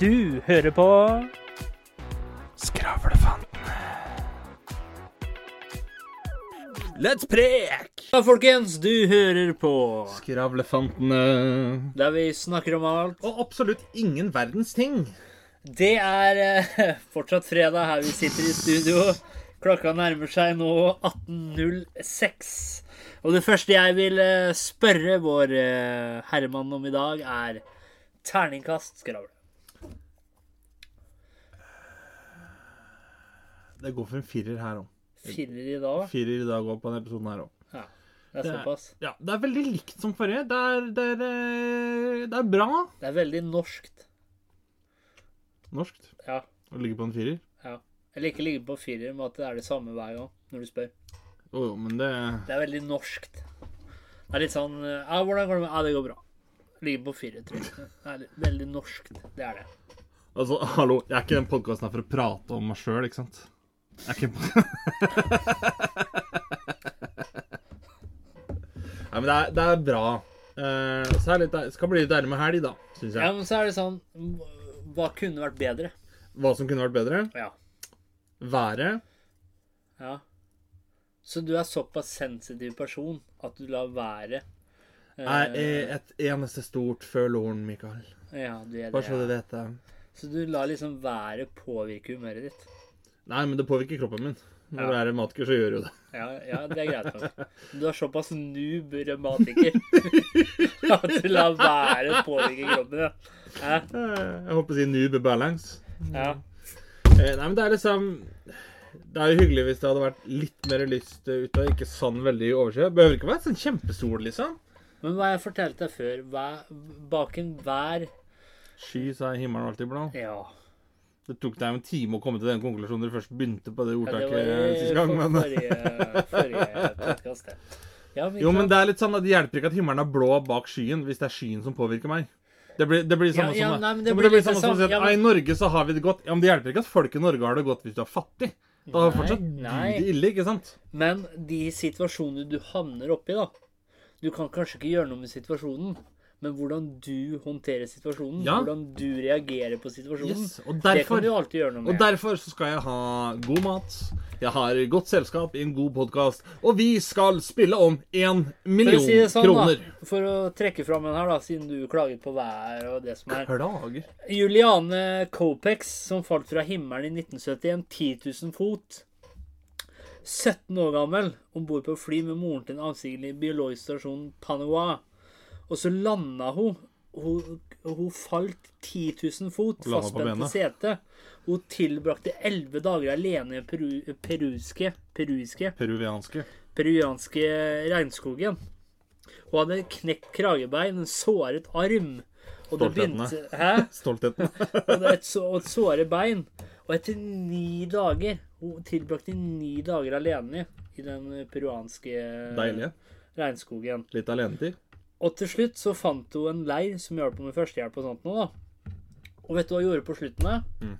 Du hører på Skravlefantene. Let's prek! Ja, folkens, du hører på Skravlefantene. der vi snakker om alt. Og absolutt ingen verdens ting. Det er eh, fortsatt fredag her vi sitter i studio. Klokka nærmer seg nå 18.06. Og det første jeg vil eh, spørre vår eh, herremann om i dag, er terningkast skravle. Det går for en firer her òg. Firer i dag. Firer i dag òg på denne episoden her òg. Ja, det er såpass. Ja, det er veldig likt som forrige. Det er, det er, eh, det er bra Det er veldig norskt. norskt Ja. å ligge på en firer. ja. Eller ikke ligge på firer, men at det er det samme hver gang, når du spør. Jo, jo, men det Det er veldig norskt. Det er litt sånn Ja, hvordan går det med Ja, det går bra. Ligger på fire, tror jeg. Det er veldig norskt. Det er det. Altså, hallo, jeg er ikke den podkasten her for å prate om meg sjøl, ikke sant? Jeg ikke Nei, men det er, det er bra. Uh, så er det litt, skal bli litt deilig med helg, da, syns Ja, men så er det sånn Hva kunne vært bedre? Hva som kunne vært bedre? Ja. Været. ja. Så du er såpass sensitiv person at du lar være eh, er et eneste stort følehorn, Mikael. Ja, du er Bare så du det. Vet det. Så du lar liksom været påvirke humøret ditt? Nei, men det påvirker kroppen min. Når du er revmatiker, så gjør du det. Ja, ja, det er greit nok. Du er såpass noob revmatiker at du lar været påvirke kroppen. Ja. Eh, Jeg håper å si noob balance. ja. Eh, Nei, men det er liksom Det er jo hyggelig hvis det hadde vært litt mer lyst ut ute, ikke sånn veldig overskyet. Behøver ikke være sånn kjempesol, liksom. Men hva jeg fortalte deg før, hva, bak enhver Sky, er himmelen alltid blå. Ja. Det tok deg en time å komme til den konklusjonen du først begynte på det ja det ordtaket i sist gang, men forrige, forrige podkast, det. Ja, men, Jo, men det er litt sånn at det hjelper ikke at himmelen er blå bak skyen, hvis det er skyen som påvirker meg. Det blir, det blir samme ja, som nei, det Ja, blir litt samme som å si at men- I Norge så har vi det godt. Ja, men det hjelper ikke at folk i Norge har det godt hvis du er fattig. Da har Nei, fortsatt du det ille, ikke sant? men de situasjonene du havner oppi, da Du kan kanskje ikke gjøre noe med situasjonen, men hvordan du håndterer situasjonen, Ja. hvordan du reagerer på situasjonen, Yes, og det kan du alltid gjøre noe med. Og derfor så skal jeg ha god mat. Jeg har godt selskap i en god podkast. Og vi skal spille om én For million si det sånn, kroner. da, for å trekke fram en her, da, siden du klaget på vær og det som er Klager. Juliane Copex, som falt fra himmelen i 1971, 10 000 fot. 17 år gammel, om bord på fly med moren til en avsigelig biologisk stasjon Panama. Og så landa hun. Hun, hun falt 10 000 fot, fastspent i setet. Hun tilbrakte 11 dager alene i peru, peruiske, peruske Peruvianske. Peruvianske regnskogen. Hun hadde knekt kragebein, en såret arm. Og det Stoltheten, begynte Hæ? Stoltheten. Og er et, så, og et såret bein. Og etter ni dager Hun tilbrakte ni dager alene i den peruanske Deilige. regnskogen. Litt alenetid. Og til slutt så fant hun en leir som hjalp henne med førstehjelp og sånt noe, da. Og vet du hva hun gjorde på slutten? da? Mm.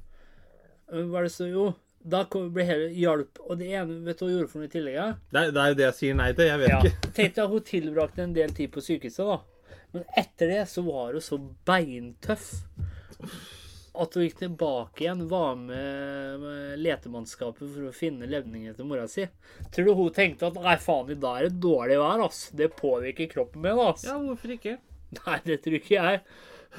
Eh, Hva er det så Jo, da ble hele hjalp Og det ene, vet du hva hun gjorde for noe i tillegg? Det det er jo det jeg sier nei til. Jeg vet Ja. ikke. Tenk deg hun tilbrakte en del tid på sykehuset, da. Men etter det så var hun så beintøff at hun gikk tilbake igjen, var med, letemannskapet for å finne levningen til mora si. Tror du hun tenkte at nei, faen, i dag er det dårlig vær, ass. Det påvirker kroppen min, ass. Ja, hvorfor ikke? Nei, det tror ikke jeg.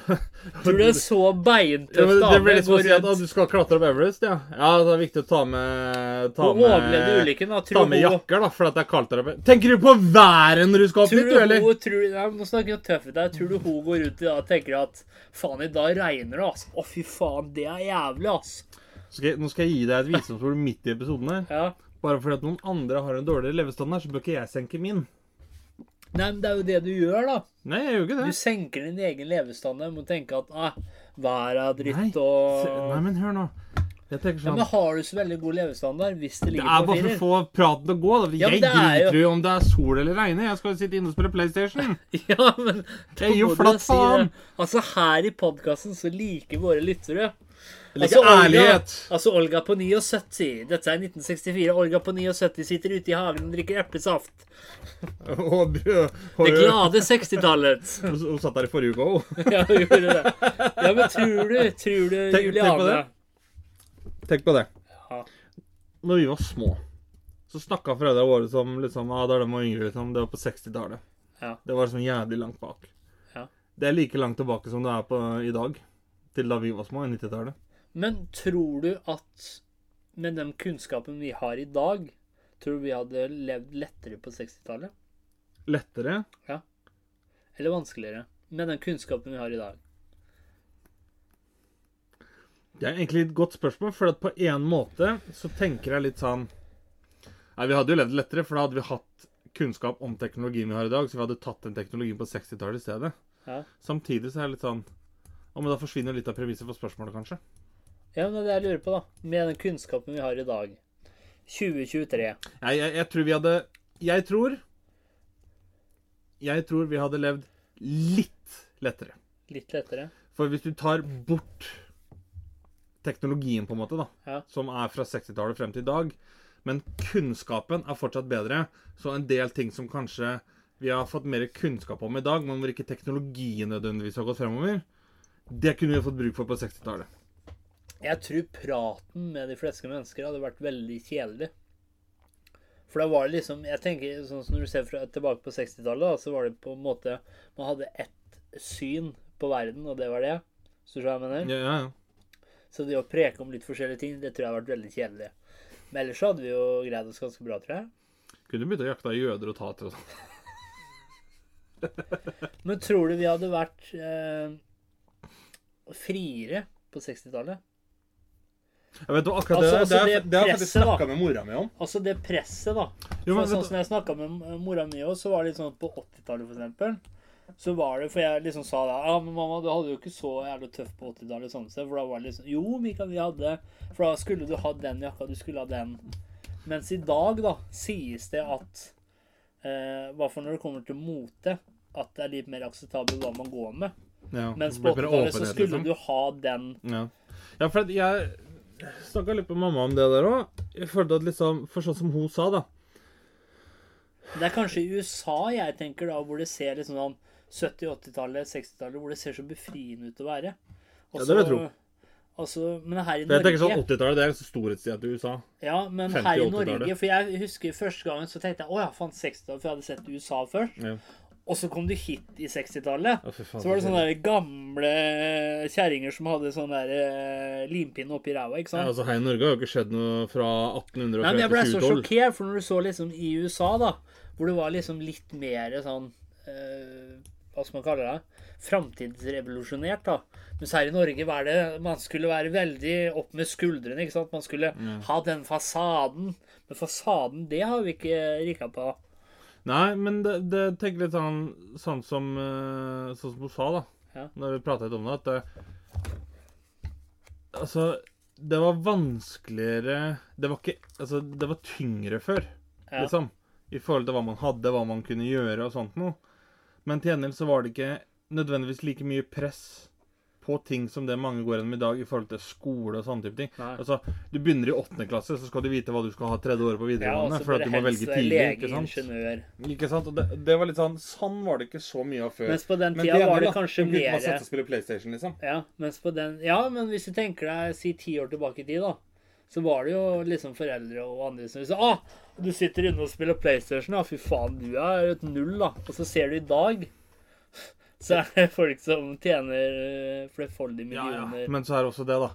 Tror du det er så Ja, beintøff det dame blir litt å si at å, du skal klatre opp Everest, ja. Ja, det er viktig å ta med Ta Hun med, ulykken, da. ta med hun jakker, da, for at det er kaldt der oppe. Tenker du på været når du skal opp dit, du eller? hun tror, nei, Nå snakker jeg tøffet her. Tror du hun går ut i dag og tenker at faen, i dag regner det, ass. Å, fy faen, det er jævlig, ass. Skal jeg, nå skal jeg gi deg et visdomsord midt i episoden her. Ja. Bare fordi at noen andre har en dårligere levestandard, så bør ikke jeg senke min. Nei, men det er jo det du gjør, da. Nei, jeg gjør ikke det. Du senker din egen levestandard med å tenke at ah, været er dritt Nei, og Nei, men hør nå. Jeg tenker Ja, sånn men har du så veldig god levestandard hvis det Det er bare for å få praten til å gå. da. Ja, Jeg er jo- driter jo om det er sol eller regne. Jeg skal jo sitte inne og spille PlayStation. Ja, men Det gir jo flatt faen. si. Altså, her i podkasten så liker våre lyttere Altså, ærlighet. Olga- Altså, Olga på 79 Dette er 1964. Olga på 79 sitter ute i hagen og drikker eplesaft. Det glade 60-tallet. Hun satt der i forrige uke òg. Ja, hun gjorde det. Ja, men tror du, tror du Juliane. Tenk på det. Ja. Når vi var små, så snakka foreldrene våre som liksom, ja, da de var yngre, liksom, det var på 60-tallet. Ja. Det var sånn jævlig langt bak. Ja. Det er like langt tilbake som det er på i dag. Til da vi var små, i 90-tallet. Men tror du at med den kunnskapen vi har i dag, tror du vi hadde levd lettere på 60-tallet? Lettere. Ja. Eller vanskeligere? Med den kunnskapen vi har i dag. Det er egentlig et godt spørsmål, for at på en måte så tenker jeg litt sånn Nei, vi hadde jo levd lettere, for da hadde vi hatt kunnskap om teknologien vi har i dag, så vi hadde tatt den teknologien på 60-tallet i stedet. Ja. Samtidig så er det litt sånn Ja, men da forsvinner litt av premisset for spørsmålet, kanskje. Ja, men det jeg lurer på, da. Med den kunnskapen vi har i dag. 2023. Nei, jeg, jeg tror vi hadde Jeg tror Jeg tror vi hadde levd litt lettere. Litt lettere. For hvis du tar bort teknologien, på en måte, da, Ja. som er fra 60-tallet frem til i dag, men kunnskapen er fortsatt bedre, så en del ting som kanskje vi har fått mer kunnskap om i dag, men hvor ikke teknologien nødvendigvis har gått fremover, det kunne vi fått bruk for på 60-tallet. Jeg tror praten med de fleste mennesker hadde vært veldig kjedelig. For da var det liksom Jeg tenker sånn som Når du ser fra, tilbake på 60-tallet, da, så var det på en måte Man hadde ett syn på verden, og det var det. Så du hva jeg mener? Ja, ja, ja. Så det å preke om litt forskjellige ting, det tror jeg har vært veldig kjedelig. Men ellers så hadde vi jo greid oss ganske bra, tror jeg. Kunne begynt å jakte jøder og tater og sånn. Men tror du vi hadde vært eh, friere på 60-tallet? Jeg vet akkurat Altså- det, altså det, det har jeg faktisk snakka med mora mi om. Altså det presset, da. Jo, men sånn som jeg snakka med mora mi òg, så var det litt sånn at på 80-tallet, for eksempel, så var det For jeg liksom sa da Ja, men mamma, du hadde jo ikke så jævlig tøff på 80-tallet, sånn sett. For da var det liksom Jo, Mikael, vi hadde For da skulle du ha den jakka, du skulle ha den. Mens i dag, da, sies det at eh, I for når det kommer til mote, at det er litt mer akseptabelt hva man går med. Ja, Mens på blir mer 80-tallet så skulle liksom. du ha den Ja, ja for jeg snakka litt med mamma om det der òg. Jeg følte at liksom For sånn som hun sa, da. Det er kanskje i USA jeg tenker da, hvor det ser litt sånn 70-, 80-tallet, 60-tallet, hvor det ser så befriende ut å være. Ja, det vil jeg tro. Altså, men her i Norge... jeg tenker sånn 80-tallet det er en storhetstid til USA. Ja, men her i Norge For jeg husker første gangen så tenkte jeg å ja, faen 60-tallet, for jeg hadde sett USA først. Ja. Og så kom du hit i 60-tallet. Å, Så var det sånne der gamle kjerringer som hadde sånn der eh, limpinne oppi ræva, ikke sant? Ja, altså, Her i Norge har jo ikke skjedd noe fra 1800 og Nei, men jeg ble så 2012. sjokkert, for når du så liksom i USA, da, hvor det var liksom litt mer sånn eh, Hva skal man kalle det? Framtidsrevolusjonert, da. Mens her i Norge var det Man skulle være veldig opp med skuldrene, ikke sant? Man skulle ha den fasaden. Men fasaden, det har vi ikke rikka på. Nei, men det, det tenker litt sånn, sånn som eh, Sånn som hun sa, da. Ja. Når vi pratet om det, at det, Altså, det var vanskeligere Det var ikke Altså, det var tyngre før, Ja. liksom. I forhold til hva man hadde, hva man kunne gjøre og sånt noe. Men til gjengjeld så var det ikke nødvendigvis like mye press på ting som det mange går gjennom i dag i forhold til skole og sånne type ting. Nei. Altså, Du begynner i åttende klasse, så skal du vite hva du skal ha tredje året på videregående. Ja, for at du må velge tidlig. lege, ikke sant? ingeniør. Ikke sant? Og det, det var litt sånn Sånn var det ikke så mye av før. Mens på den tida var det kanskje mer liksom. Ja, mens på den Ja, men hvis du tenker deg si ti år tilbake i tid, da. Så var det jo liksom foreldre og andre som sa ah, du sitter inne og spiller PlayStation, ja. Fy faen, du er et null, da. Og så ser du i dag, så er det folk som tjener flerfoldige millioner. Ja, ja. Men så er det også det, da.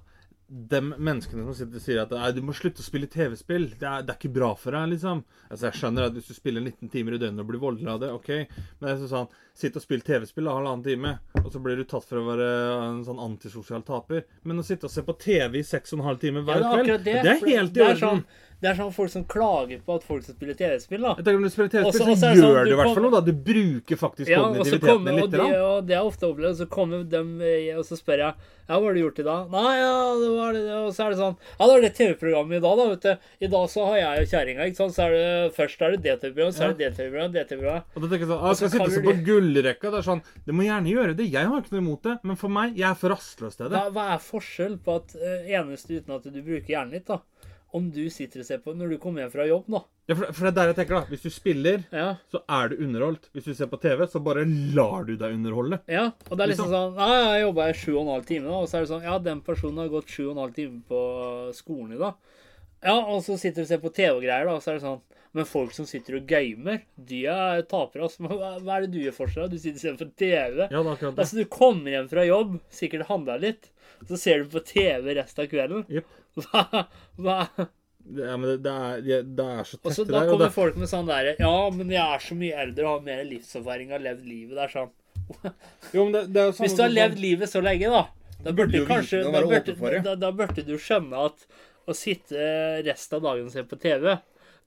De menneskene som sitter og sier at Nei, du må slutte å spille TV-spill. Det, det er ikke bra for deg, liksom. Altså, Jeg skjønner at hvis du spiller 19 timer i døgnet og blir voldelig av det, OK. Men jeg synes sånn, sitt og spille TV-spill en halvannen time, og så blir du tatt for å være en sånn antisosial taper. Men å sitte og se på TV i seks og en halv time Ja, hver det er kveld, det. det er helt i orden. sånn, Det er sånn folk som klager på at folk som spiller TV-spill, da. Jeg tenker Når du spiller TV-spill, så også det sånn, gjør du i hvert fall noe. da. Du bruker faktisk Ja, kognitiviteten din og, litt. de, grann. og det er ofte opplevd, så kommer de, eh, og så spør jeg Ja, hva har du gjort i dag? Nei, ja, det var det, og så er det sånn Ja, det var det TV-programmet i dag, da, vet du. I dag så har jeg og kjerringa, ikke sant. Så er det først er det det TV-programmet, så er det det TV-programmet, det TV-programmet. Og da tenker jeg sånn, ah, skal sitte og se på gullrekka? Det er sånn, det må gjerne gjøre det. Jeg har ikke noe imot det. Men for meg, jeg er for rastløs til det. Hva, hva er forskjell på at eh, eneste uten at du bruker hjernen litt, da? Om du sitter og ser på når du kommer hjem fra jobb, da. Ja, for, for det er der jeg tenker, da. Hvis du spiller, Ja. så er du underholdt. Hvis du ser på TV, så bare lar du deg underholde. Ja, og det er liksom sånn Ja, jeg jobba i sju og en halv time, da. Og så er det sånn Ja, den personen har gått sju og en halv time på skolen i dag. Ja, og så sitter du og ser på TV og greier, da, og så er det sånn Men folk som sitter og gamer, de er tapere, altså. Hva, hva er det du gjør for seg? Du sitter istedenfor TV. Ja, det. Altså, du kommer hjem fra jobb, sikkert handla litt, så ser du på TV resten av kvelden. Yep. Hva, hva ja, men det, det, er, det, er så tett da der. Da kommer det, folk med sånn derre Ja, men jeg er så mye eldre og har mer livserfaring og har levd livet. Det er sånn jo, men det, er jo sånn Hvis du har levd livet så lenge, da Da burde du kanskje da burde, da, burde du skjønne at å sitte resten av dagen se på TV,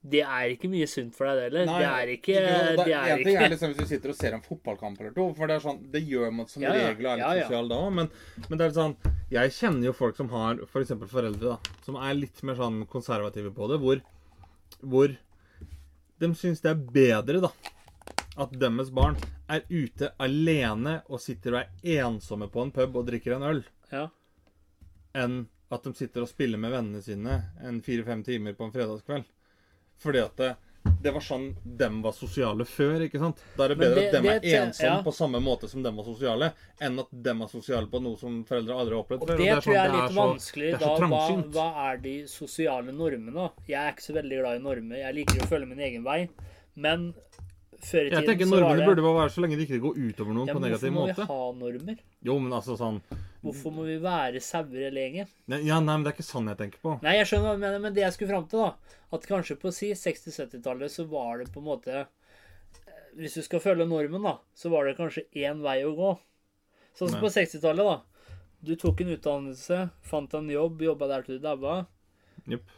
det er ikke mye sunt for deg, det heller. Det er ikke? Det Det- er En ting er liksom hvis du sitter og ser en fotballkamp eller to, for det er sånn, det gjør man som Ja, ja. regel er litt ja. sosial da. men, men det er litt sånn Jeg kjenner jo folk som har f.eks. For foreldre da, som er litt mer sånn konservative på det, hvor, hvor de syns det er bedre da at deres barn er ute alene og sitter og er ensomme på en pub og drikker en øl, Ja. enn at de sitter og spiller med vennene sine en fire-fem timer på en fredagskveld. Fordi at det, det var sånn dem var sosiale før, ikke sant? Da er det bedre det- at dem er det ensomme ja. på samme måte som dem var sosiale, enn at dem er sosiale på noe som foreldre aldri har opplevd Og før. det tror jeg er sånn, litt det så- vanskelig. er Da, hva, hva er de sosiale normene? Jeg er ikke så veldig glad i normer. Jeg liker å følge min egen vei. Men før i Jeg tenker Normene det burde bare være så lenge det ikke går utover noen ja, på men måte. Hvorfor må vi ha normer? Jo, men altså sånn Hvorfor må vi være sauer hele gjengen? Ne Ja, nei, men det er ikke sånn jeg tenker på. Nei, jeg skjønner hva du mener, men det jeg skulle fram til, da At kanskje på si 60-70-tallet så var det på en måte eh, Hvis du skal følge normen, da, så var det kanskje én vei å gå. Sånn som Nei. på 60-tallet, da. Du tok en utdannelse, fant en jobb, jobba der til du daua. Jupp.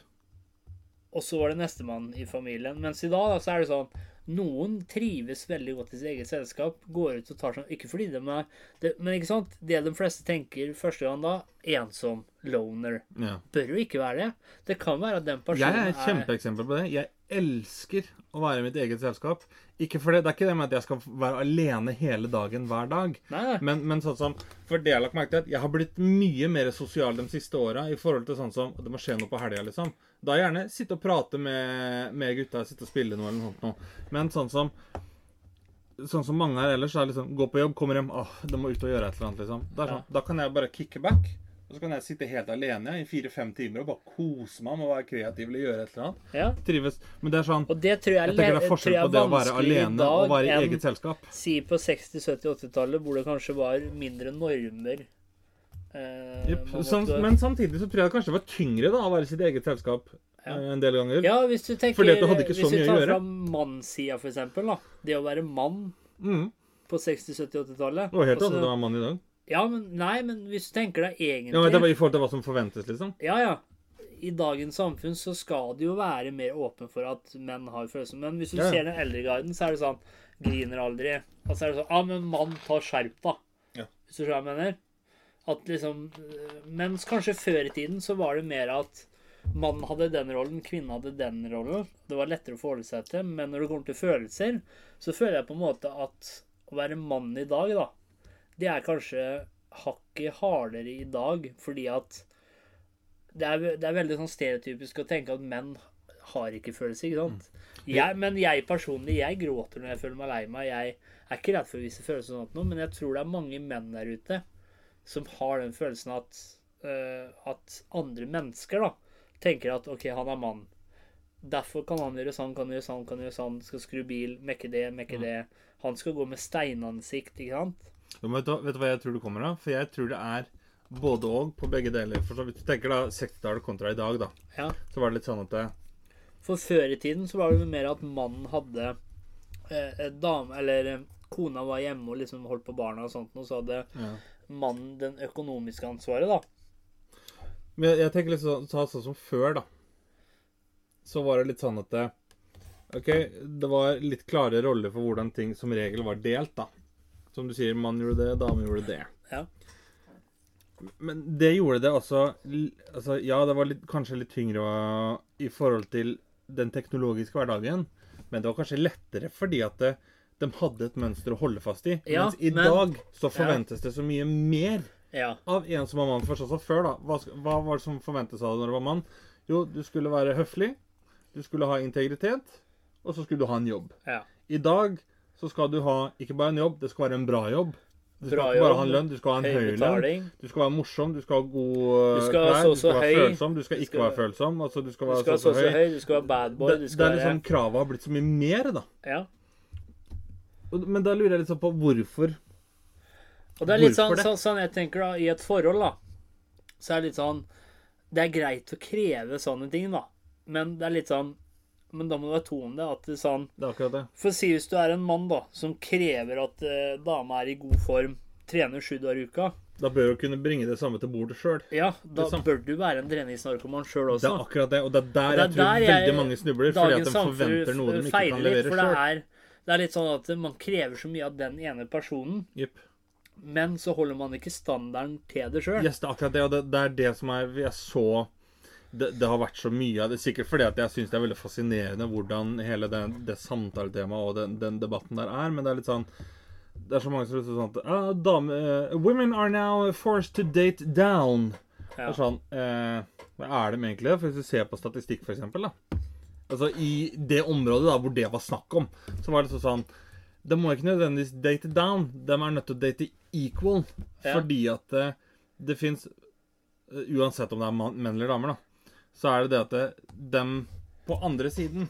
Og så var det nestemann i familien. Mens i dag da, så er det sånn Noen trives veldig godt i sitt eget selskap. Går ut og tar seg Ikke fordi de er det, Men ikke sant? Det de fleste tenker første gang da, ensom, loner. Ja. Bør jo ikke være det. Det kan være at den Jeg personen er et kjempeeksempel på det. Jeg elsker å være i mitt eget selskap. Ikke for det, det er ikke det med at jeg skal være alene hele dagen hver dag. Nei, nei. Men, men sånn som For det jeg har lagt merke til, at jeg har blitt mye mer sosial de siste åra i forhold til sånn som Det må skje noe på helga, liksom. Da gjerne sitte og prate med, med gutta, sitte og spille noe eller noe sånt noe. Men sånn som Sånn som mange her ellers er liksom Gå på jobb, kommer hjem, åh, det må ut og gjøre et eller annet, liksom. Sånn, Da kan jeg bare kicke back. Og så kan jeg sitte helt alene i fire-fem timer og bare kose meg med å være kreativ eller gjøre et eller annet. Ja. Trives. Men det er sånn Og det tror jeg, Jeg tenker det er forskjell på det å være alene og være i eget selskap. Si på 60-, 70-, 80-tallet, hvor det kanskje var mindre normer. Eh, yep. Sånn, men samtidig så tror jeg det kanskje var tyngre da å være i sitt eget selskap Ja. eh, en del ganger. Ja, hvis du tenker Fordi du hadde ikke så Hvis du tar fra mannssida, for eksempel, da. Det å være mann Mm. på 60-, 70-, 80-tallet. Det var helt Altså, annet å være mann i dag. Ja, men nei, men hvis du tenker deg egentlig Ja, men det var I forhold til hva som forventes, liksom. Ja, ja. I dagens samfunn så skal det jo være mer åpen for at menn har følelser. Men hvis du Ja, ja. ser den eldre guiden, så er det sånn Griner aldri. Og så er det sånn Ja, men mann, ta skjerp, da. Ja. Hvis du skjønner hva jeg mener? At liksom øh, Mens kanskje før i tiden så var det mer at mannen hadde den rollen, kvinnen hadde den rollen. Det var lettere å forholde seg til. Men når det kommer til følelser, så føler jeg på en måte at å være mann i dag, da, det er kanskje hakket hardere i dag, fordi at det er, det er veldig sånn stereotypisk å tenke at menn har ikke følelser, ikke sant? Jeg, men jeg personlig, jeg gråter når jeg føler meg lei meg. Jeg er ikke redd for å vise følelser og sånt noe, men jeg tror det er mange menn der ute som har den følelsen at, uh, at andre mennesker da, tenker at ok, han er mann. Derfor kan han gjøre sånn, kan gjøre sånn, kan gjøre sånn. Skal skru bil, mekke det, mekke det. Han skal gå med steinansikt, ikke sant? Vet, du, vet du hva jeg tror det kommer av? For jeg tror det er både og på begge deler. For så Hvis du tenker da 60-tallet kontra i dag, da, Ja. så var det litt sånn at det, For før i tiden så var det mer at mannen hadde eh, dame Eller eh, kona var hjemme og liksom holdt på barna og sånt, og så hadde ja. mannen den økonomiske ansvaret, da. Men jeg, jeg tenker litt sånn, så, sånn som før, da. så var det litt sånn at det, OK, det var litt klare roller for hvordan ting som regel var delt, da. Som du sier, mann gjorde det, dame gjorde det. Ja. Men det gjorde det også altså Ja, det var litt, kanskje litt tyngre i forhold til den teknologiske hverdagen, men det var kanskje lettere fordi at det, de hadde et mønster å holde fast i. Ja, mens i men- dag så forventes det så mye mer Ja. av en som var mann. Først som før, da. Hva, hva var det som forventes av deg når du var mann? Jo, du skulle være høflig, du skulle ha integritet, og så skulle du ha en jobb. ja. I dag så skal du ha ikke bare en jobb, det skal være en bra jobb. Du skal Bra ikke bare ha en lønn, du skal ha en Høy høy lønn. Du skal være morsom, du skal ha god Du eh, skal klær, du skal være høy. følsom, du skal Du ikke skal- være følsom. Altså, du skal Du være skal så, så høy. høy, du skal være bad boy, det, du det er liksom Kravet har blitt så mye mer, da. Ja. Men da lurer jeg litt sånn på hvorfor. Og det er litt sånn, sånn, sånn jeg tenker da, i et forhold, da, så er det litt sånn Det er greit å kreve sånne ting, da, men det er litt sånn Men da må du være to om det. At det sånn Det er akkurat det. For si hvis du er en mann da, som krever at eh, dama er i god form, trener sju dager i uka, Da bør du kunne bringe det samme til bordet sjøl. ja, da er bør du være en treningsnarkoman sjøl Det er akkurat det, og det er der jeg det er tror der jeg- veldig mange snubler. Fordi at de forventer noe de ikke kan levere sjøl. det er litt sånn at man krever så mye av den ene personen, men så holder man ikke standarden til det sjøl. Yes, det er akkurat det, og det, det er det som er Jeg så det, det har vært så mye av det. Sikkert fordi at jeg syns det er veldig fascinerende hvordan hele det, det samtaletemaet og den, den debatten der er, men det er litt sånn Det er så mange som er sånn ah, dame, uh, Women are now forced to date down. Det Ja. er sånn uh, Hva er de egentlig? For Hvis du ser på statistikk, for eksempel, da. Altså I det området da hvor det var snakk om, så var det så sånn De må ikke nødvendigvis date down. De er nødt til å date equal. Ja. Fordi at det, det fins Uansett om det er menn eller damer, da, så er det det at det, dem på andre siden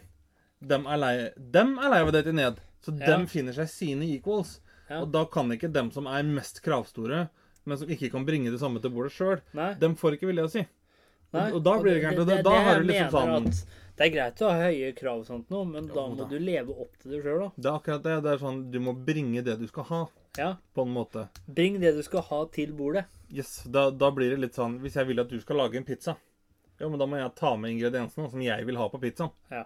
Dem er lei, dem er lei av å date ned. Så Ja. dem finner seg sine equals. Ja. Og da kan ikke dem som er mest kravstore, men som ikke kan bringe det samme til bordet sjøl, dem får ikke vilja si. Nei, og da blir det gærent, da- da har du liksom sånn- Det er greit å ha høye krav og sånt nå, men da må da. du leve opp til det sjøl. Det er akkurat det. Det er sånn, Du må bringe det du skal ha, Ja. på en måte. Bring det du skal ha, til bordet. Yes, da, da blir det litt sånn Hvis jeg vil at du skal lage en pizza, ja, men da må jeg ta med ingrediensene som jeg vil ha på pizzaen. Ja.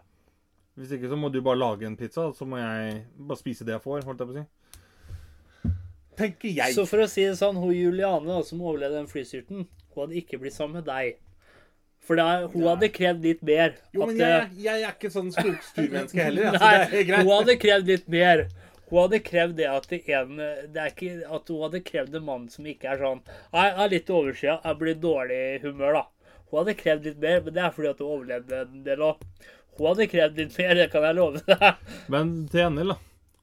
Hvis ikke så må du bare lage en pizza, så må jeg bare spise det jeg får, holdt jeg på å si. Tenker jeg. Så for å si det sånn, hun Juliane da, som overlevde den flystyrten, hun hadde ikke blitt sammen med deg. For da, hun hadde krevd litt mer. jo, men jeg, eh, jeg er ikke sånn skogsturmenneske heller, Altså, Nei, det er greit. hun hadde krevd litt mer. Hun hadde krevd det at det en Det er ikke at hun hadde krevd en mann som ikke er sånn jeg er litt overskya, jeg blir i dårlig humør, da. Hun hadde krevd litt mer, men det er fordi at hun overlevde en del òg. Hun hadde krevd litt mer, det kan jeg love deg. Men til gjengjeld, da.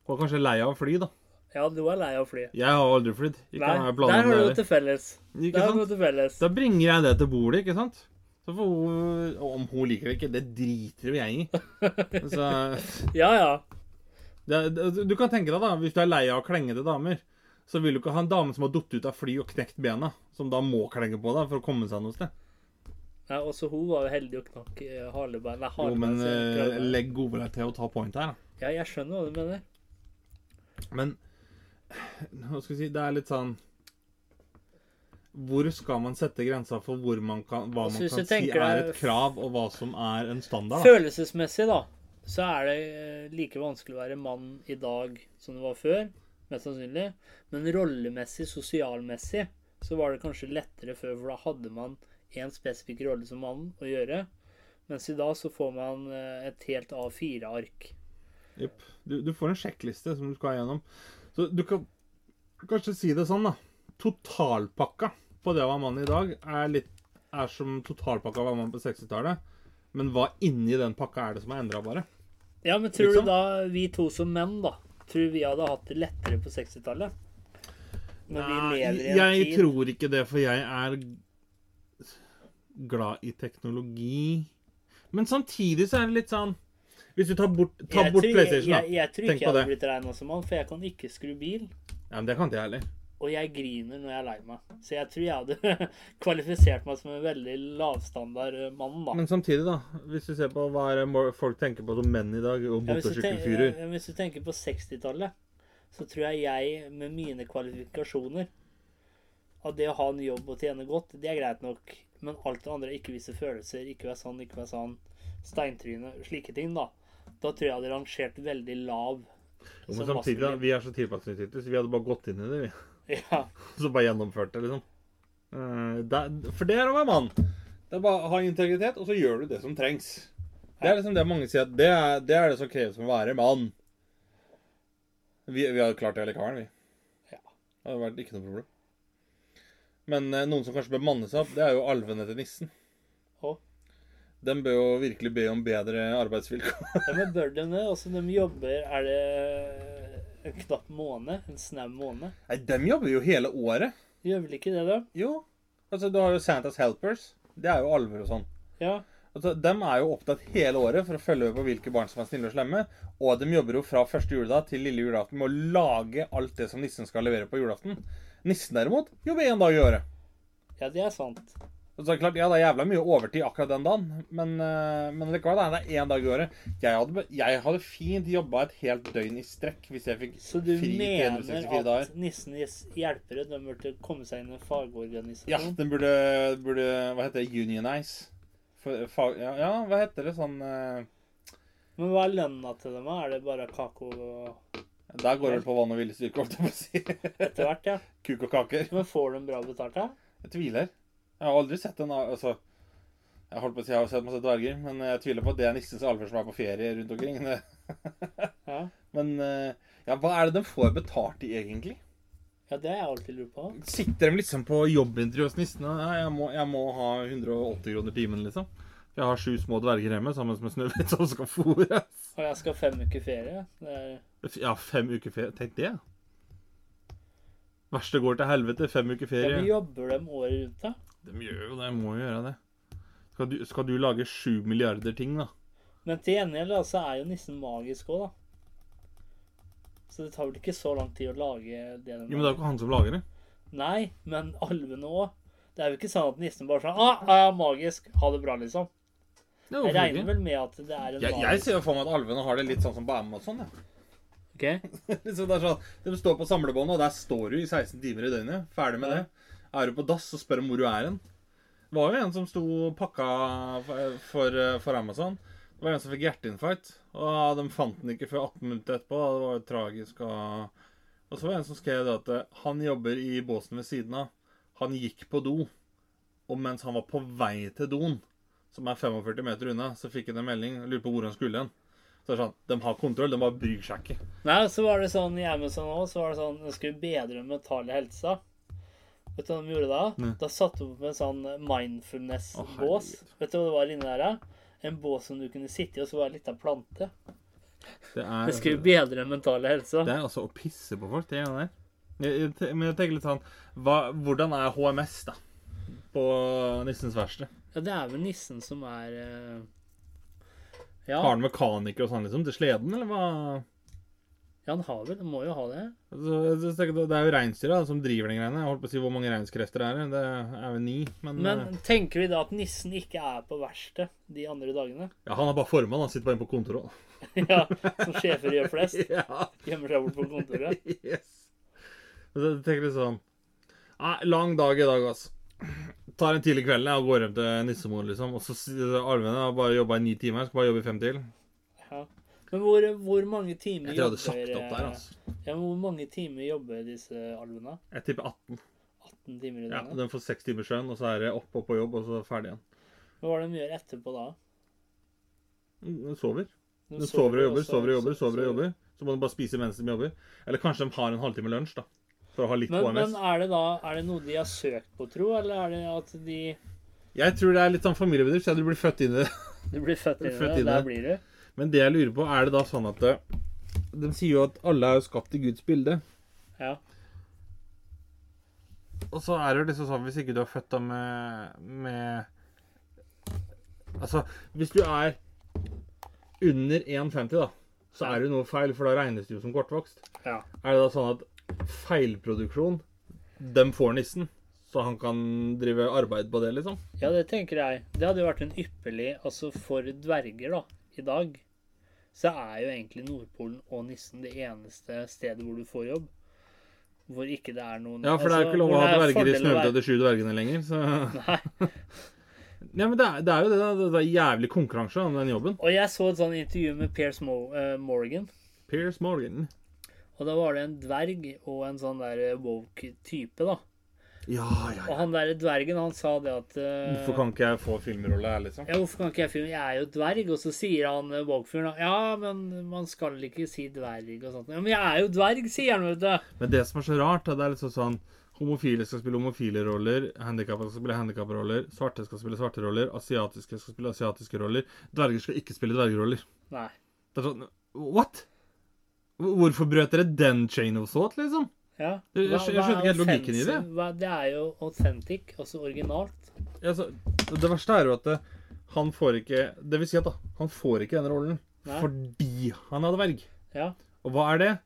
Hun er kanskje lei av å fly, da. Ja, du er lei av å fly. Jeg har aldri flydd. Nei, der har du noe til felles. Ikke Der har du sant? til felles. Da bringer jeg det til bordet, ikke sant? Så får hun Om hun liker det ikke, det driter jo jeg i. Så Ja, ja. det, det, Du kan tenke deg, da, hvis du er lei av klengete damer, så vil du ikke ha en dame som har falt ut av fly og knekt bena, som da må klenge på deg for å komme seg noe sted. Nei, også hun var jo heldig og knakk eh, halebein. Nei, Jo, men eh, legg godvilje til å ta point her, da. Ja, jeg skjønner hva du mener. Men hva skal vi si Det er litt sånn Hvor skal man sette grensa for hvor man kan, hva Altså, man kan si tenker er et krav, og hva som er en standard? Da? Følelsesmessig, da, så er det eh, like vanskelig å være mann i dag som det var før. Mest sannsynlig. Men rollemessig, sosialmessig, så var det kanskje lettere før, for da hadde man én spesifikk rolle som mann å gjøre. Mens i dag så får man eh, et helt A4-ark. Jepp. Du, du får en sjekkliste som du skal gjennom. Så du kan kanskje si det sånn, da. Totalpakka på det å være mann i dag er litt er som totalpakka var mann på 60-tallet. Men hva inni den pakka er det som er endra, bare? Ja, men tror Liksom? du da vi to som menn, da, tror vi hadde hatt det lettere på 60-tallet? Når vi Nei, jeg tid tror ikke det, for jeg er glad i teknologi. Men samtidig så er det litt sånn Hvis du tar bort, tar Jeg bort tror- PlayStation, da. Jeg, jeg, tror ikke jeg hadde blitt regna som mann, for jeg kan ikke skru bil. Ja, men Det kan ikke jeg heller. Og jeg griner når jeg er lei meg. Så jeg tror jeg hadde kvalifisert meg som en veldig lavstandard eh, mann, da. Men samtidig, da. Hvis du ser på hva folk tenker på som menn i dag, og motorsykkelfyrer ja, hvis du tenker på 60-tallet, så tror jeg jeg med mine kvalifikasjoner At det å ha en jobb og tjene godt, det er greit nok. Men alt det andre, ikke vise følelser, ikke være sånn, ikke være sånn. steintryne, slike ting, da. Da tror jeg jeg hadde rangert veldig lav. Jo, Men samtidig, da, vi er så tilpasningsdyktige, så vi hadde bare gått inn i det, vi. Ja. Så bare gjennomført det, liksom. Eh, for det er å være mann. Det er bare å ha integritet, og så gjør du det som trengs. Det er liksom det mange sier at det er det, er det som kreves for å være mann. Vi, vi hadde klart det likevel, vi. Ja. Det hadde vært ikke noe problem. Men eh, noen som kanskje bør manne seg opp, det er jo alvene til nissen. Hå? De bør jo virkelig be om bedre arbeidsvilkår. ja, men bør de det? Altså, de jobber Er det en knapp måned? En snau måned? Nei, de jobber jo hele året. Gjør vel ikke det, da? Jo. Altså, du har jo Santas Helpers. Det er jo alver og sånn. Ja. Altså, de er jo opptatt hele året for å følge med på hvilke barn som er snille og slemme. Og de jobber jo fra første juledag til lille julaften med å lage alt det som nissen skal levere på julaften. Nissen derimot jobber én dag i året. ja, det er sant. Så er klart, Ja, det er jævla mye overtid akkurat den dagen, men, eh, men likevel, det er én dag i året. Jeg hadde, jeg hadde fint jobba et helt døgn i strekk hvis jeg fikk fri 364 dager. Så du mener at nissen nissenes hjelpere de burde komme seg inn i en fagorganisasjon? Ja, den burde, burde Hva heter det? Unionize. For, fag, ja, ja, hva heter det sånn uh... Men hva er lønna til dem? Er det bare kake og Der går det på vann og viljestyrke, holdt jeg på å si. etter hvert, ja? Kuk og kaker. Men får de bra betalt, da? Jeg tviler. Jeg har aldri sett en altså, Jeg holdt på å si jeg har sett masse dverger, men jeg tviler på at det er nissens alver som er på ferie rundt omkring. Ja. Men eh, ja, hva er det de får betalt i, egentlig? ja, det har jeg alltid lurt på. Sitter de liksom på jobbintervju hos nissene? Ja, jeg, må, jeg må ha 180 kroner timen, liksom. Jeg har sju små dverger hjemme sammen med Snøhvit som skal fôres. Og jeg skal ha fem uker ferie. Det er Ja, fem uker ferie. Tenk det. Verste går til helvete. Fem uker ja, ferie. men jobber de året rundt, da? De gjør jo det. Må jo gjøre det. Skal du, skal du lage sju milliarder ting, da? Men til gjengjeld så er jo nissen magisk òg, da. Så det tar vel ikke så lang tid å lage det de Jo, men det er jo ikke han som lager det. Nei, men alvene òg. Det er jo ikke sånn at nissen bare sånn ah, ah, magisk, ha det bra, liksom. Det Jeg regner vel med at det er en Jeg, jeg ser jo for meg at alvene har det litt sånn som på Amazon. Ja. Ok? liksom det er sånn, de står på samlebåndet, og der står du i 16 timer i døgnet. Ferdig med Ja. det. Er du på dass, så spør om hvor du er hen. Det var jo en som sto pakka for, for, for Amazon. Det var en som fikk hjerteinfarkt. Og de fant den ikke før 18 minutter etterpå. Det var jo tragisk. Og, og så var det en som skrev det at eh, han jobber i båsen ved siden av. Han gikk på do, og mens han var på vei til doen, som er 45 meter unna, så fikk han en melding. Lurer på hvor han skulle hen. Så det er sånn, De har kontroll, de bare bryr seg ikke. Nei, så var det sånn i Amazon òg, så var det sånn De skulle bedre den mentale helsa. Vet du hva de gjorde da? Nei. Da satte de opp en sånn mindfulness-bås. Vet du hva det var inni der? da? En bås som du kunne sitte i, og så var det litt av plante. Det er, Det skulle bedre den mentale helsa. det er altså å pisse på folk, det greiene der. Jeg, jeg, men jeg tenker litt sånn hva, Hvordan er HMS, da? På Nissens verksted? Ja, det er vel nissen som er uh, Ja, Har han mekaniker og sånn, liksom? Til sleden, eller hva? ja han har vel Han må jo ha det. Altså, det er jo reinsdyra som driver den greiene. Jeg holdt på å si hvor mange reinskrefter det er. Det er vel ni, men, Men eh, tenker vi da at nissen ikke er på verkstedet de andre dagene? Ja, han er bare formann. Han sitter bare inne på kontoret. ja, Som sjefer gjør flest. ja. Gjemmer seg bort på kontoret. Yes. Så jeg tenker litt sånn Nei, lang dag i dag, altså. Tar en tidlig kveld og går hjem til nissemor, liksom. Og så Alvene har bare jobba i ni timer. Skal bare jobbe i fem til. Ja. Men hvor, hvor mange timer Jeg tror jeg hadde sagt opp der, eh, altså. Ja, men Hvor mange timer jobber disse alvene? Jeg tipper 18. 18 timer i Ja, døgnet? Den får seks timers søvn, og så er det opp og på jobb, og så ferdig igjen. Hva er det de gjør etterpå da? De sover. De sover og jobber, sover og jobber, sover og jobber. Så må de bare spise mens de jobber. Eller kanskje de har en halvtime lunsj, da. For å ha litt Men, men er det da er det noe de har søkt på, tro, eller er det at de Jeg tror det er litt sånn familiebedrift, så du blir født inn i det. Du blir født inn i det? inn i Der blir du? Men det jeg lurer på, er det da sånn at eh, De sier jo at alle er jo skapt i Guds bilde. Ja. Og så er det jo liksom sånn hvis ikke du er født da med, med Altså, hvis du er under 1,50, da, så er det jo noe feil, for da regnes du jo som kortvokst. ja. Er det da sånn at feilproduksjon, dem får nissen, så han kan drive arbeid på det, liksom? Ja, det tenker jeg. Det hadde jo vært en ypperlig Altså for dverger, da, i dag, så er jo egentlig Nordpolen og nissen det eneste stedet hvor du får jobb. Hvor ikke det er noen Ja, for det er jo altså, ikke lov å ha er dverger i Snøhvit og de sju dvergene lenger, så Nei. Ja, men det er, det er jo det, da. Det er jævlig konkurranse om den jobben. Og jeg så et sånn intervju med Piers Mo uh, Morgan. Piers Morgan. Og da var det en dverg og en sånn der eh, woke-type, da. Ja, ja, ja. Og han der dvergen, han sa det at uh, Hvorfor kan ikke jeg få filmrolle her, liksom? Ja, hvorfor kan ikke jeg filme? Jeg er jo dverg. Og så sier han eh, woke-fyren Ja, men man skal ikke si dverg og sånt. Ja, men jeg er jo dverg, sier han, vet du. Men det som er så rart, er det er liksom sånn Homofile skal spille homofile roller, handikappa skal spille handikapproller, svarte skal spille svarte roller, asiatiske skal spille asiatiske roller, dverger skal ikke spille dvergeroller. Nei. Det er sånn What? Hvorfor brøt dere den chain of thought, liksom? Ja. Jeg- jeg skjønner er ikke helt logikken i det. Hva, det er jo authentic, altså originalt. Altså, det verste er jo at det, han får ikke Det vil si at da, han får ikke denne rollen Nei. fordi han er dverg. Ja. Og hva er det?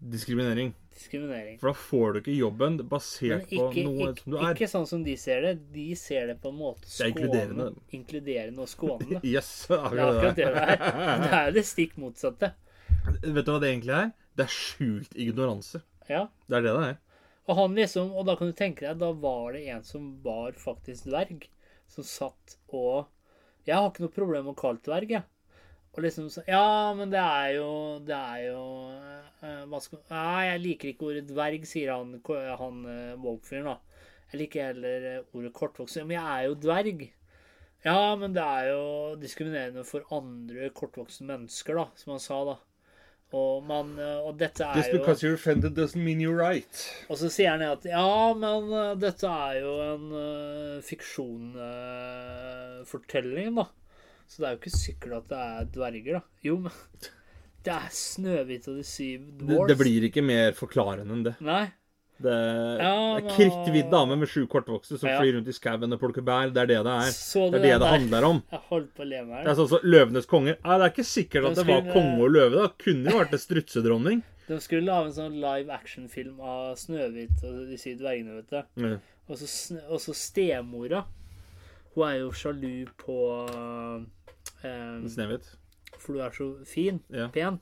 Diskriminering. Diskriminering. For da får du ikke jobben basert ikke, på noe ikke, som du er. ikke sånn som de ser det. De ser det på en måte er inkluderende. Inkluderende og skånende. Yes, Det er akkurat det det er. Det er jo det stikk motsatte. Vet du hva det egentlig er? Det er skjult ignoranse. Ja. Det er det det er. Og han liksom, og da kan du tenke deg, da var det en som var faktisk dverg, som satt og Jeg har ikke noe problem med å kalle dverg, jeg. Og liksom så Ja, men det er jo Det er jo uh, skal, Nei, jeg liker ikke ordet dverg, sier han, han uh, woke-fyren, da. Jeg liker heller ordet kortvoksen. Men jeg er jo dverg. Ja, men det er jo diskriminerende for andre kortvokste mennesker, da, som han sa, da. Og, man, eh, og dette er Just jo because you're offended doesn't mean you're right. og så sier han at ja, men eh, dette er jo en uh, fiksjonfortelling, da. Så det er jo ikke sikkert at det er dverger, da. Jo, men det er Snøhvit og de syv Det, det blir ikke mer forklarende enn det. Nei. Det, er ja, kritthvit dame med sju kortvokste som Ja. flyr rundt i skauen og plukker bær. Det er det det er. Det er det det handler om. Det er sånn som Løvenes konger. Nei, det er ikke sikkert at det det var skulle- konge og løve. da. Kunne jo vært en strutsedronning. De skulle lage en sånn live action-film av Snøhvit og de syv dvergene, vet du. Ja. Og så, og så stemora. Hun er jo sjalu på eh, Snehvit. For du er så fin. Ja. Pen.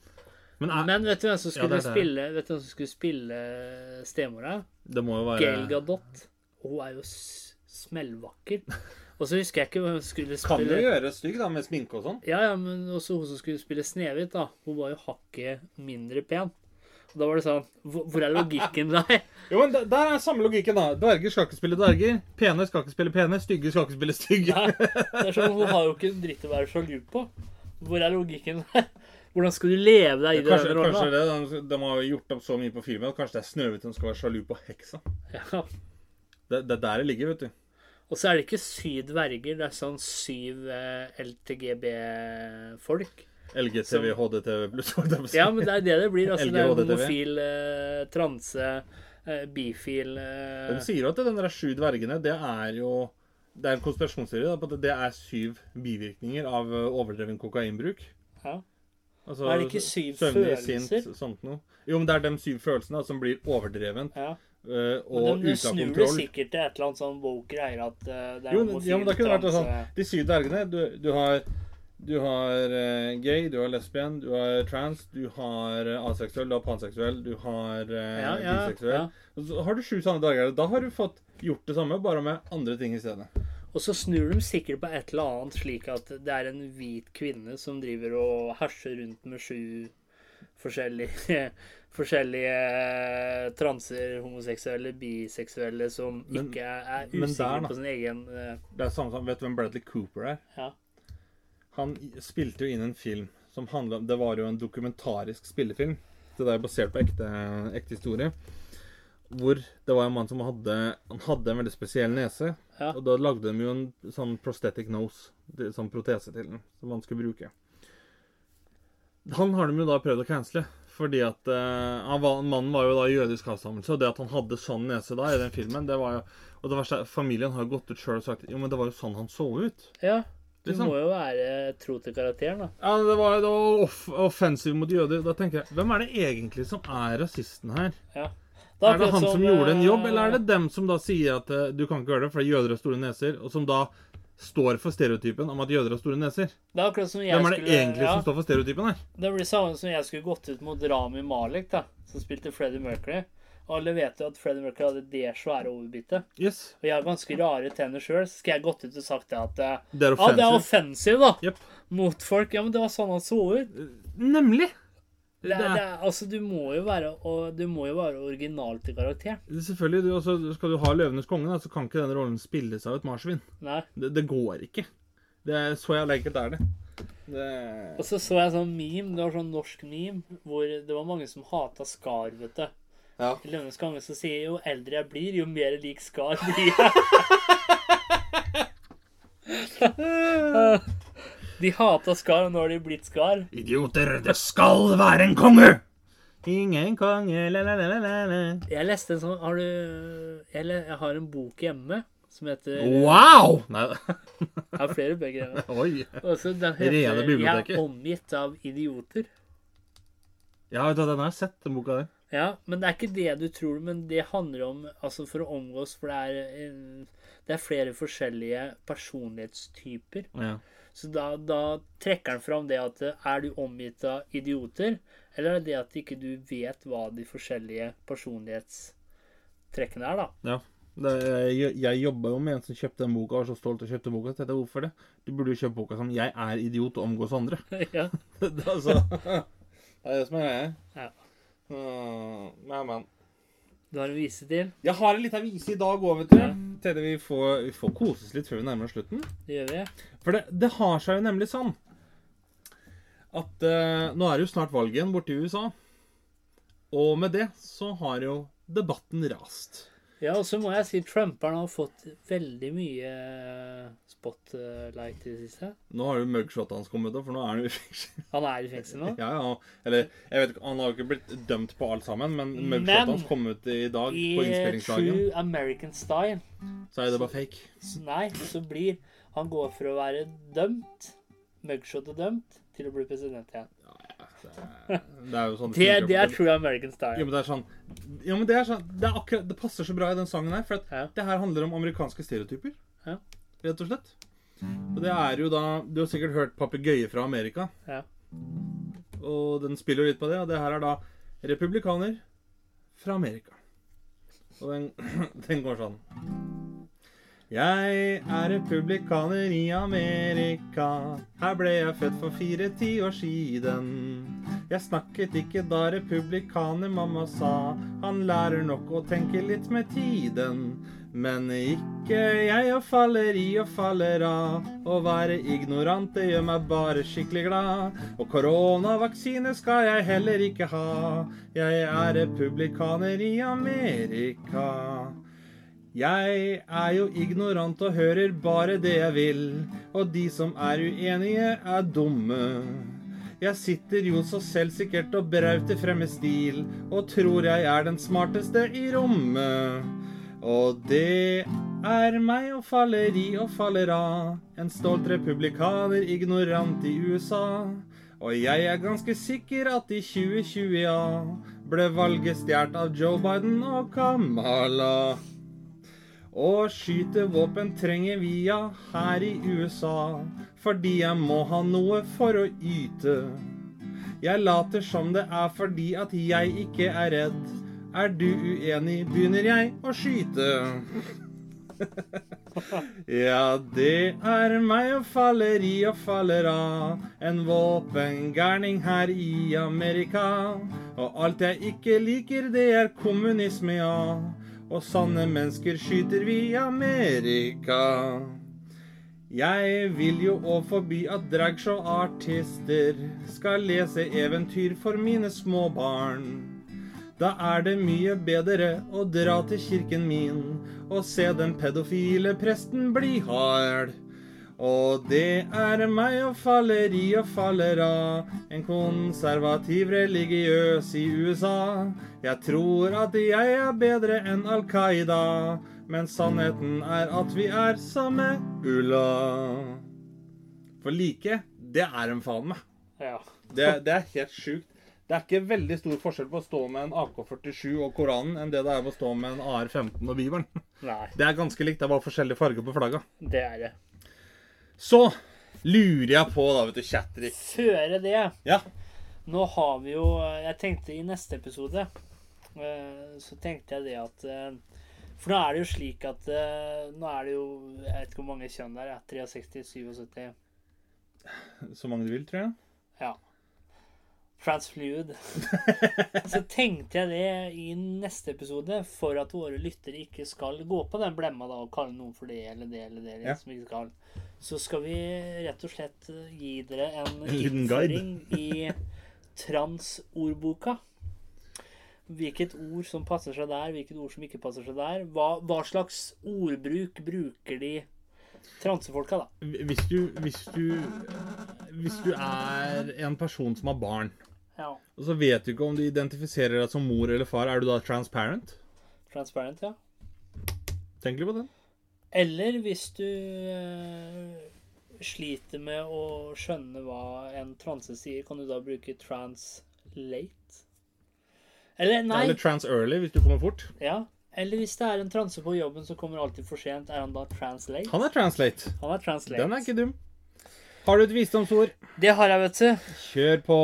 Men er, Men vet du hvem som Ja, skulle det er det. spille Vet du hvem som skulle spille stemora? det må jo Gail være Gadot. Og hun er jo s- smellvakker. Og så husker jeg ikke hvem som skulle spille Kan jo gjøre stygg, da, med sminke og sånn. Ja, ja, men også hun som skulle spille Snehvit, da. Hun var jo hakket mindre pen. Og da var det sånn Hvor er logikken der? Jo, men Der er samme logikken, da. Dverger skal ikke spille dverger. Pene skal ikke spille pene. Stygge skal ikke spille stygge. Nei, det er sånn, Hun har jo ikke en dritt å være sjalu på. Hvor er logikken der? Hvordan skal du leve deg i Kanskje, den rollen? kanskje det, de, de har gjort opp så mye på filmen at kanskje det er Snøhvit som skal være sjalu på heksa. Ja. Det, det er der det ligger, vet du. Og så er det ikke syv dverger, det er sånn syv eh, LTGB-folk. LGTV, HDTV pluss. Ja, men det er det det blir. Altså, det er homofil, eh, transe, eh, bifil eh, De sier jo at den der sju dvergene, det er jo Det er en konspirasjonsteori på at det er syv bivirkninger av overdreven kokainbruk. ja. Altså, Er det ikke syv søvnig, følelser? Sint, sånt noe. Jo, men det er de syv følelsene da, som blir overdrevent. ja. ø, og ute av kontroll. Men av snur det sikkert til et eller annet sånn woke greier at eh, det er Jo, homofil, ja, men da kunne det vært sånn De syv dvergene Du, du har du har uh, gay, du har lesbien, du har trans, du har eh, aseksuell, du har panseksuell, du har eh, ja, ja, biseksuell. ja. Så har du sju sånne dverger. Da har du fått gjort det samme, bare med andre ting i stedet. Og så snur de sikkert på et eller annet slik at det er en hvit kvinne som driver og herser rundt med sju forskjellige Forskjellige eh, transer, homoseksuelle, biseksuelle som Men- ikke er, usikre på sin egen uh... Det er samme som, Vet du hvem Bradley Cooper er? Ja. Han spilte jo inn en film som handla Det var jo en dokumentarisk spillefilm. Det der er basert på ekte, ekte historie. Hvor det var en mann som hadde Han hadde en veldig spesiell nese. Ja. Og da lagde de jo en sånn prosthetic nose, det- sånn protese til den, som han skulle bruke. Han har de jo da prøvd å cancele. Fordi at uh, han var, Mannen var jo da jødisk avstammelse, og det at han hadde sånn nese da i den filmen det var jo, Og det verste er, familien har jo gått ut sjøl og sagt Jo, men det var jo sånn han så ut. ja. Du Liksom. må jo være tro til karakteren, da. Ja, Det var, det var off offensive mot jøder. Da tenker jeg Hvem er det egentlig som er rasisten her? Ja. Er det han som gjorde en jobb, eh, eller er det dem som da sier at eh, du kan ikke gjøre det fordi jøder har store neser, og som da står for stereotypen om at jøder har store neser? Det er akkurat som jeg Hvem er det skulle egentlig ja, som står for stereotypen her? Det blir samme som jeg skulle gått ut mot Rami Malek, da, som spilte Freddie Mercury. Og Alle vet jo at Freddie Mercury hadde det svære overbittet. Yes. Og jeg har ganske rare tenner sjøl, så skal jeg gått ut og sagt det at eh, Det er det er offensive. offensive, da. Yep. Mot folk. Ja, men det var sånn han så ut. Nemlig. Det, det, altså, du må jo være og, Du må jo være original til karakter. Selvfølgelig, du, altså, Skal du ha 'Løvenes konge', da, så kan ikke den rollen spilles av et marsvin. Det, det går ikke. Det er Så jævlig enkelt er det. det. Og så så jeg sånn meme, det var sånn norsk meme, hvor det var mange som hata Skar, vet du. Ja. I Løvenes konge så sier jo eldre jeg blir, jo mer lik Skar blir jeg. De hata Skar, og nå har de blitt Skar. Idioter, det skal være en konge! Ingen konge, la-la-la-la-la. Jeg leste en sånn Har du Jeg, jeg har en bok hjemme som heter Wow! Nei, Jeg har flere bøker hjemme. oi. Også, den heter Rene biblioteket. 'Jeg er omgitt av idioter'. Ja, vet du, den har jeg sett, den boka der. Ja, men det er ikke det du tror, men det handler om altså for å omgås For det er, det er flere forskjellige personlighetstyper. Ja. Så da, da trekker han fram det at er du omgitt av idioter, eller er det at ikke du vet hva de forskjellige personlighetstrekkene er, da? ja. Det, jeg jeg jobba jo med en som kjøpte den boka, og var så stolt og kjøpte boka. Så jeg, hvorfor det? Du burde jo kjøpe boka som 'Jeg er idiot og omgås andre'. ja. det, er altså, det er det som er greia. Ja. Uh, nei, men. Du har en vise til? Jeg har en liten vise i dag òg, vet du. Ja. Tenkte vi får, vi får koses litt før vi nærmer oss slutten. Det gjør vi. For det, det har seg jo nemlig sånn at eh, nå er det jo snart valg igjen borte i USA. Og med det så har jo debatten rast. Ja, og så må jeg si Trumperen har fått veldig mye spotlight i det siste. Nå har jo mugshotet hans kommet da, for nå er han jo i fengsel. Han er i fengsel nå. Ja, ja. Eller, jeg vet ikke, han har jo ikke blitt dømt på alt sammen, men mugshotet hans kom ut i dag I på innspillingsdagen. true American style Så er det bare fake. så Nei, så blir han går for å være dømt, mugshotet dømt, til å bli president igjen. Det er jo sånn Det, det er true American Jo, style. men det er sånn Jo, men det er sånn Det, er akkurat, det passer så bra i den sangen her, for at Ja. det her handler om amerikanske stereotyper. Ja. Rett og slett. Og det er jo da Du har sikkert hørt 'Papegøye fra Amerika'. Ja. Og den spiller jo litt på det, og det her er da republikaner fra Amerika. Og den, den går sånn Jeg er republikaner i Amerika. Her ble jeg født for fire tiår siden. Jeg snakket ikke da republikaner mamma sa. Han lærer nok å tenke litt med tiden. Men ikke jeg og faller i og faller av. Å være ignorant, det gjør meg bare skikkelig glad. Og koronavaksine skal jeg heller ikke ha. Jeg er republikaner i Amerika. Jeg er jo ignorant og hører bare det jeg vil. Og de som er uenige, er dumme. Jeg sitter jo så selvsikkert og brauter frem med stil, og tror jeg er den smarteste i rommet. Og det er meg og faller i og faller av. En stolt republikaner, ignorant i USA. Og jeg er ganske sikker at i 2020, ja, ble valget stjålet av Joe Biden og Kamala. Å skyte våpen trenger vi ja her i USA, fordi jeg må ha noe for å yte. Jeg later som det er fordi at jeg ikke er redd. Er du uenig, begynner jeg å skyte. Ja, det er meg og faller i og faller av. En våpengærning her i Amerika. Og alt jeg ikke liker, det er kommunisme, ja. Og sanne mennesker skyter vi Amerika. Jeg vil jo òg forby at dragshow-artister skal lese eventyr for mine små barn. Da er det mye bedre å dra til kirken min og se den pedofile presten bli hard. Og det er meg og faller i og faller av, en konservativ religiøs i USA. Jeg tror at jeg er bedre enn Al Qaida, men sannheten er at vi er samme ulla. For like, det er en faen meg. Ja. Det, det er helt sjukt. Det er ikke veldig stor forskjell på å stå med en AK-47 og Koranen enn det det er på å stå med en AR-15 og Bibelen. Nei, Det er ganske likt, det er bare forskjellig farge på flagga. det er det. Så lurer jeg på, da, vet du, Chatrik Føre det Ja. Nå har vi jo Jeg tenkte i neste episode eh, så tenkte jeg det at eh, For nå er det jo slik at eh, Nå er det jo Jeg vet ikke hvor mange kjønn det er. ja, 63, 77 Så mange du vil, tror jeg. Ja. Transfluid. så tenkte jeg det i neste episode, for at våre lyttere ikke skal gå på den blemma da, og kalle noen for det eller det eller det. Ja. som ikke skal. Så skal vi rett og slett eh, gi dere en innføring i transordboka. Hvilket ord som passer seg der, hvilket ord som ikke passer seg der. Hva, hva slags ordbruk bruker de transefolka, da? Hvis du, hvis du Hvis du er en person som har barn, Ja. og så vet du ikke om du identifiserer deg som mor eller far, er du da transparent? Transparent, ja. Tenk litt på den. Eller hvis du eh, sliter med å skjønne hva en transe sier, kan du da bruke translate? Eller nei. Eller trans early, hvis du kommer fort. Ja. Eller hvis det er en transe på jobben som kommer alltid for sent, er han da translate? Han er translate. Han er translate. Den er ikke dum. Har du et visdomsord? Det har jeg, vet du. Kjør på.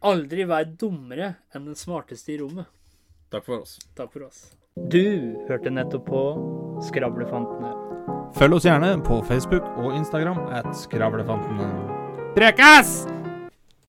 Aldri vær dummere enn den smarteste i rommet. Takk for oss. Takk for oss. Du hørte nettopp på Skravlefantene. Følg oss gjerne på Facebook og Instagram at Skravlefantene. Prekas!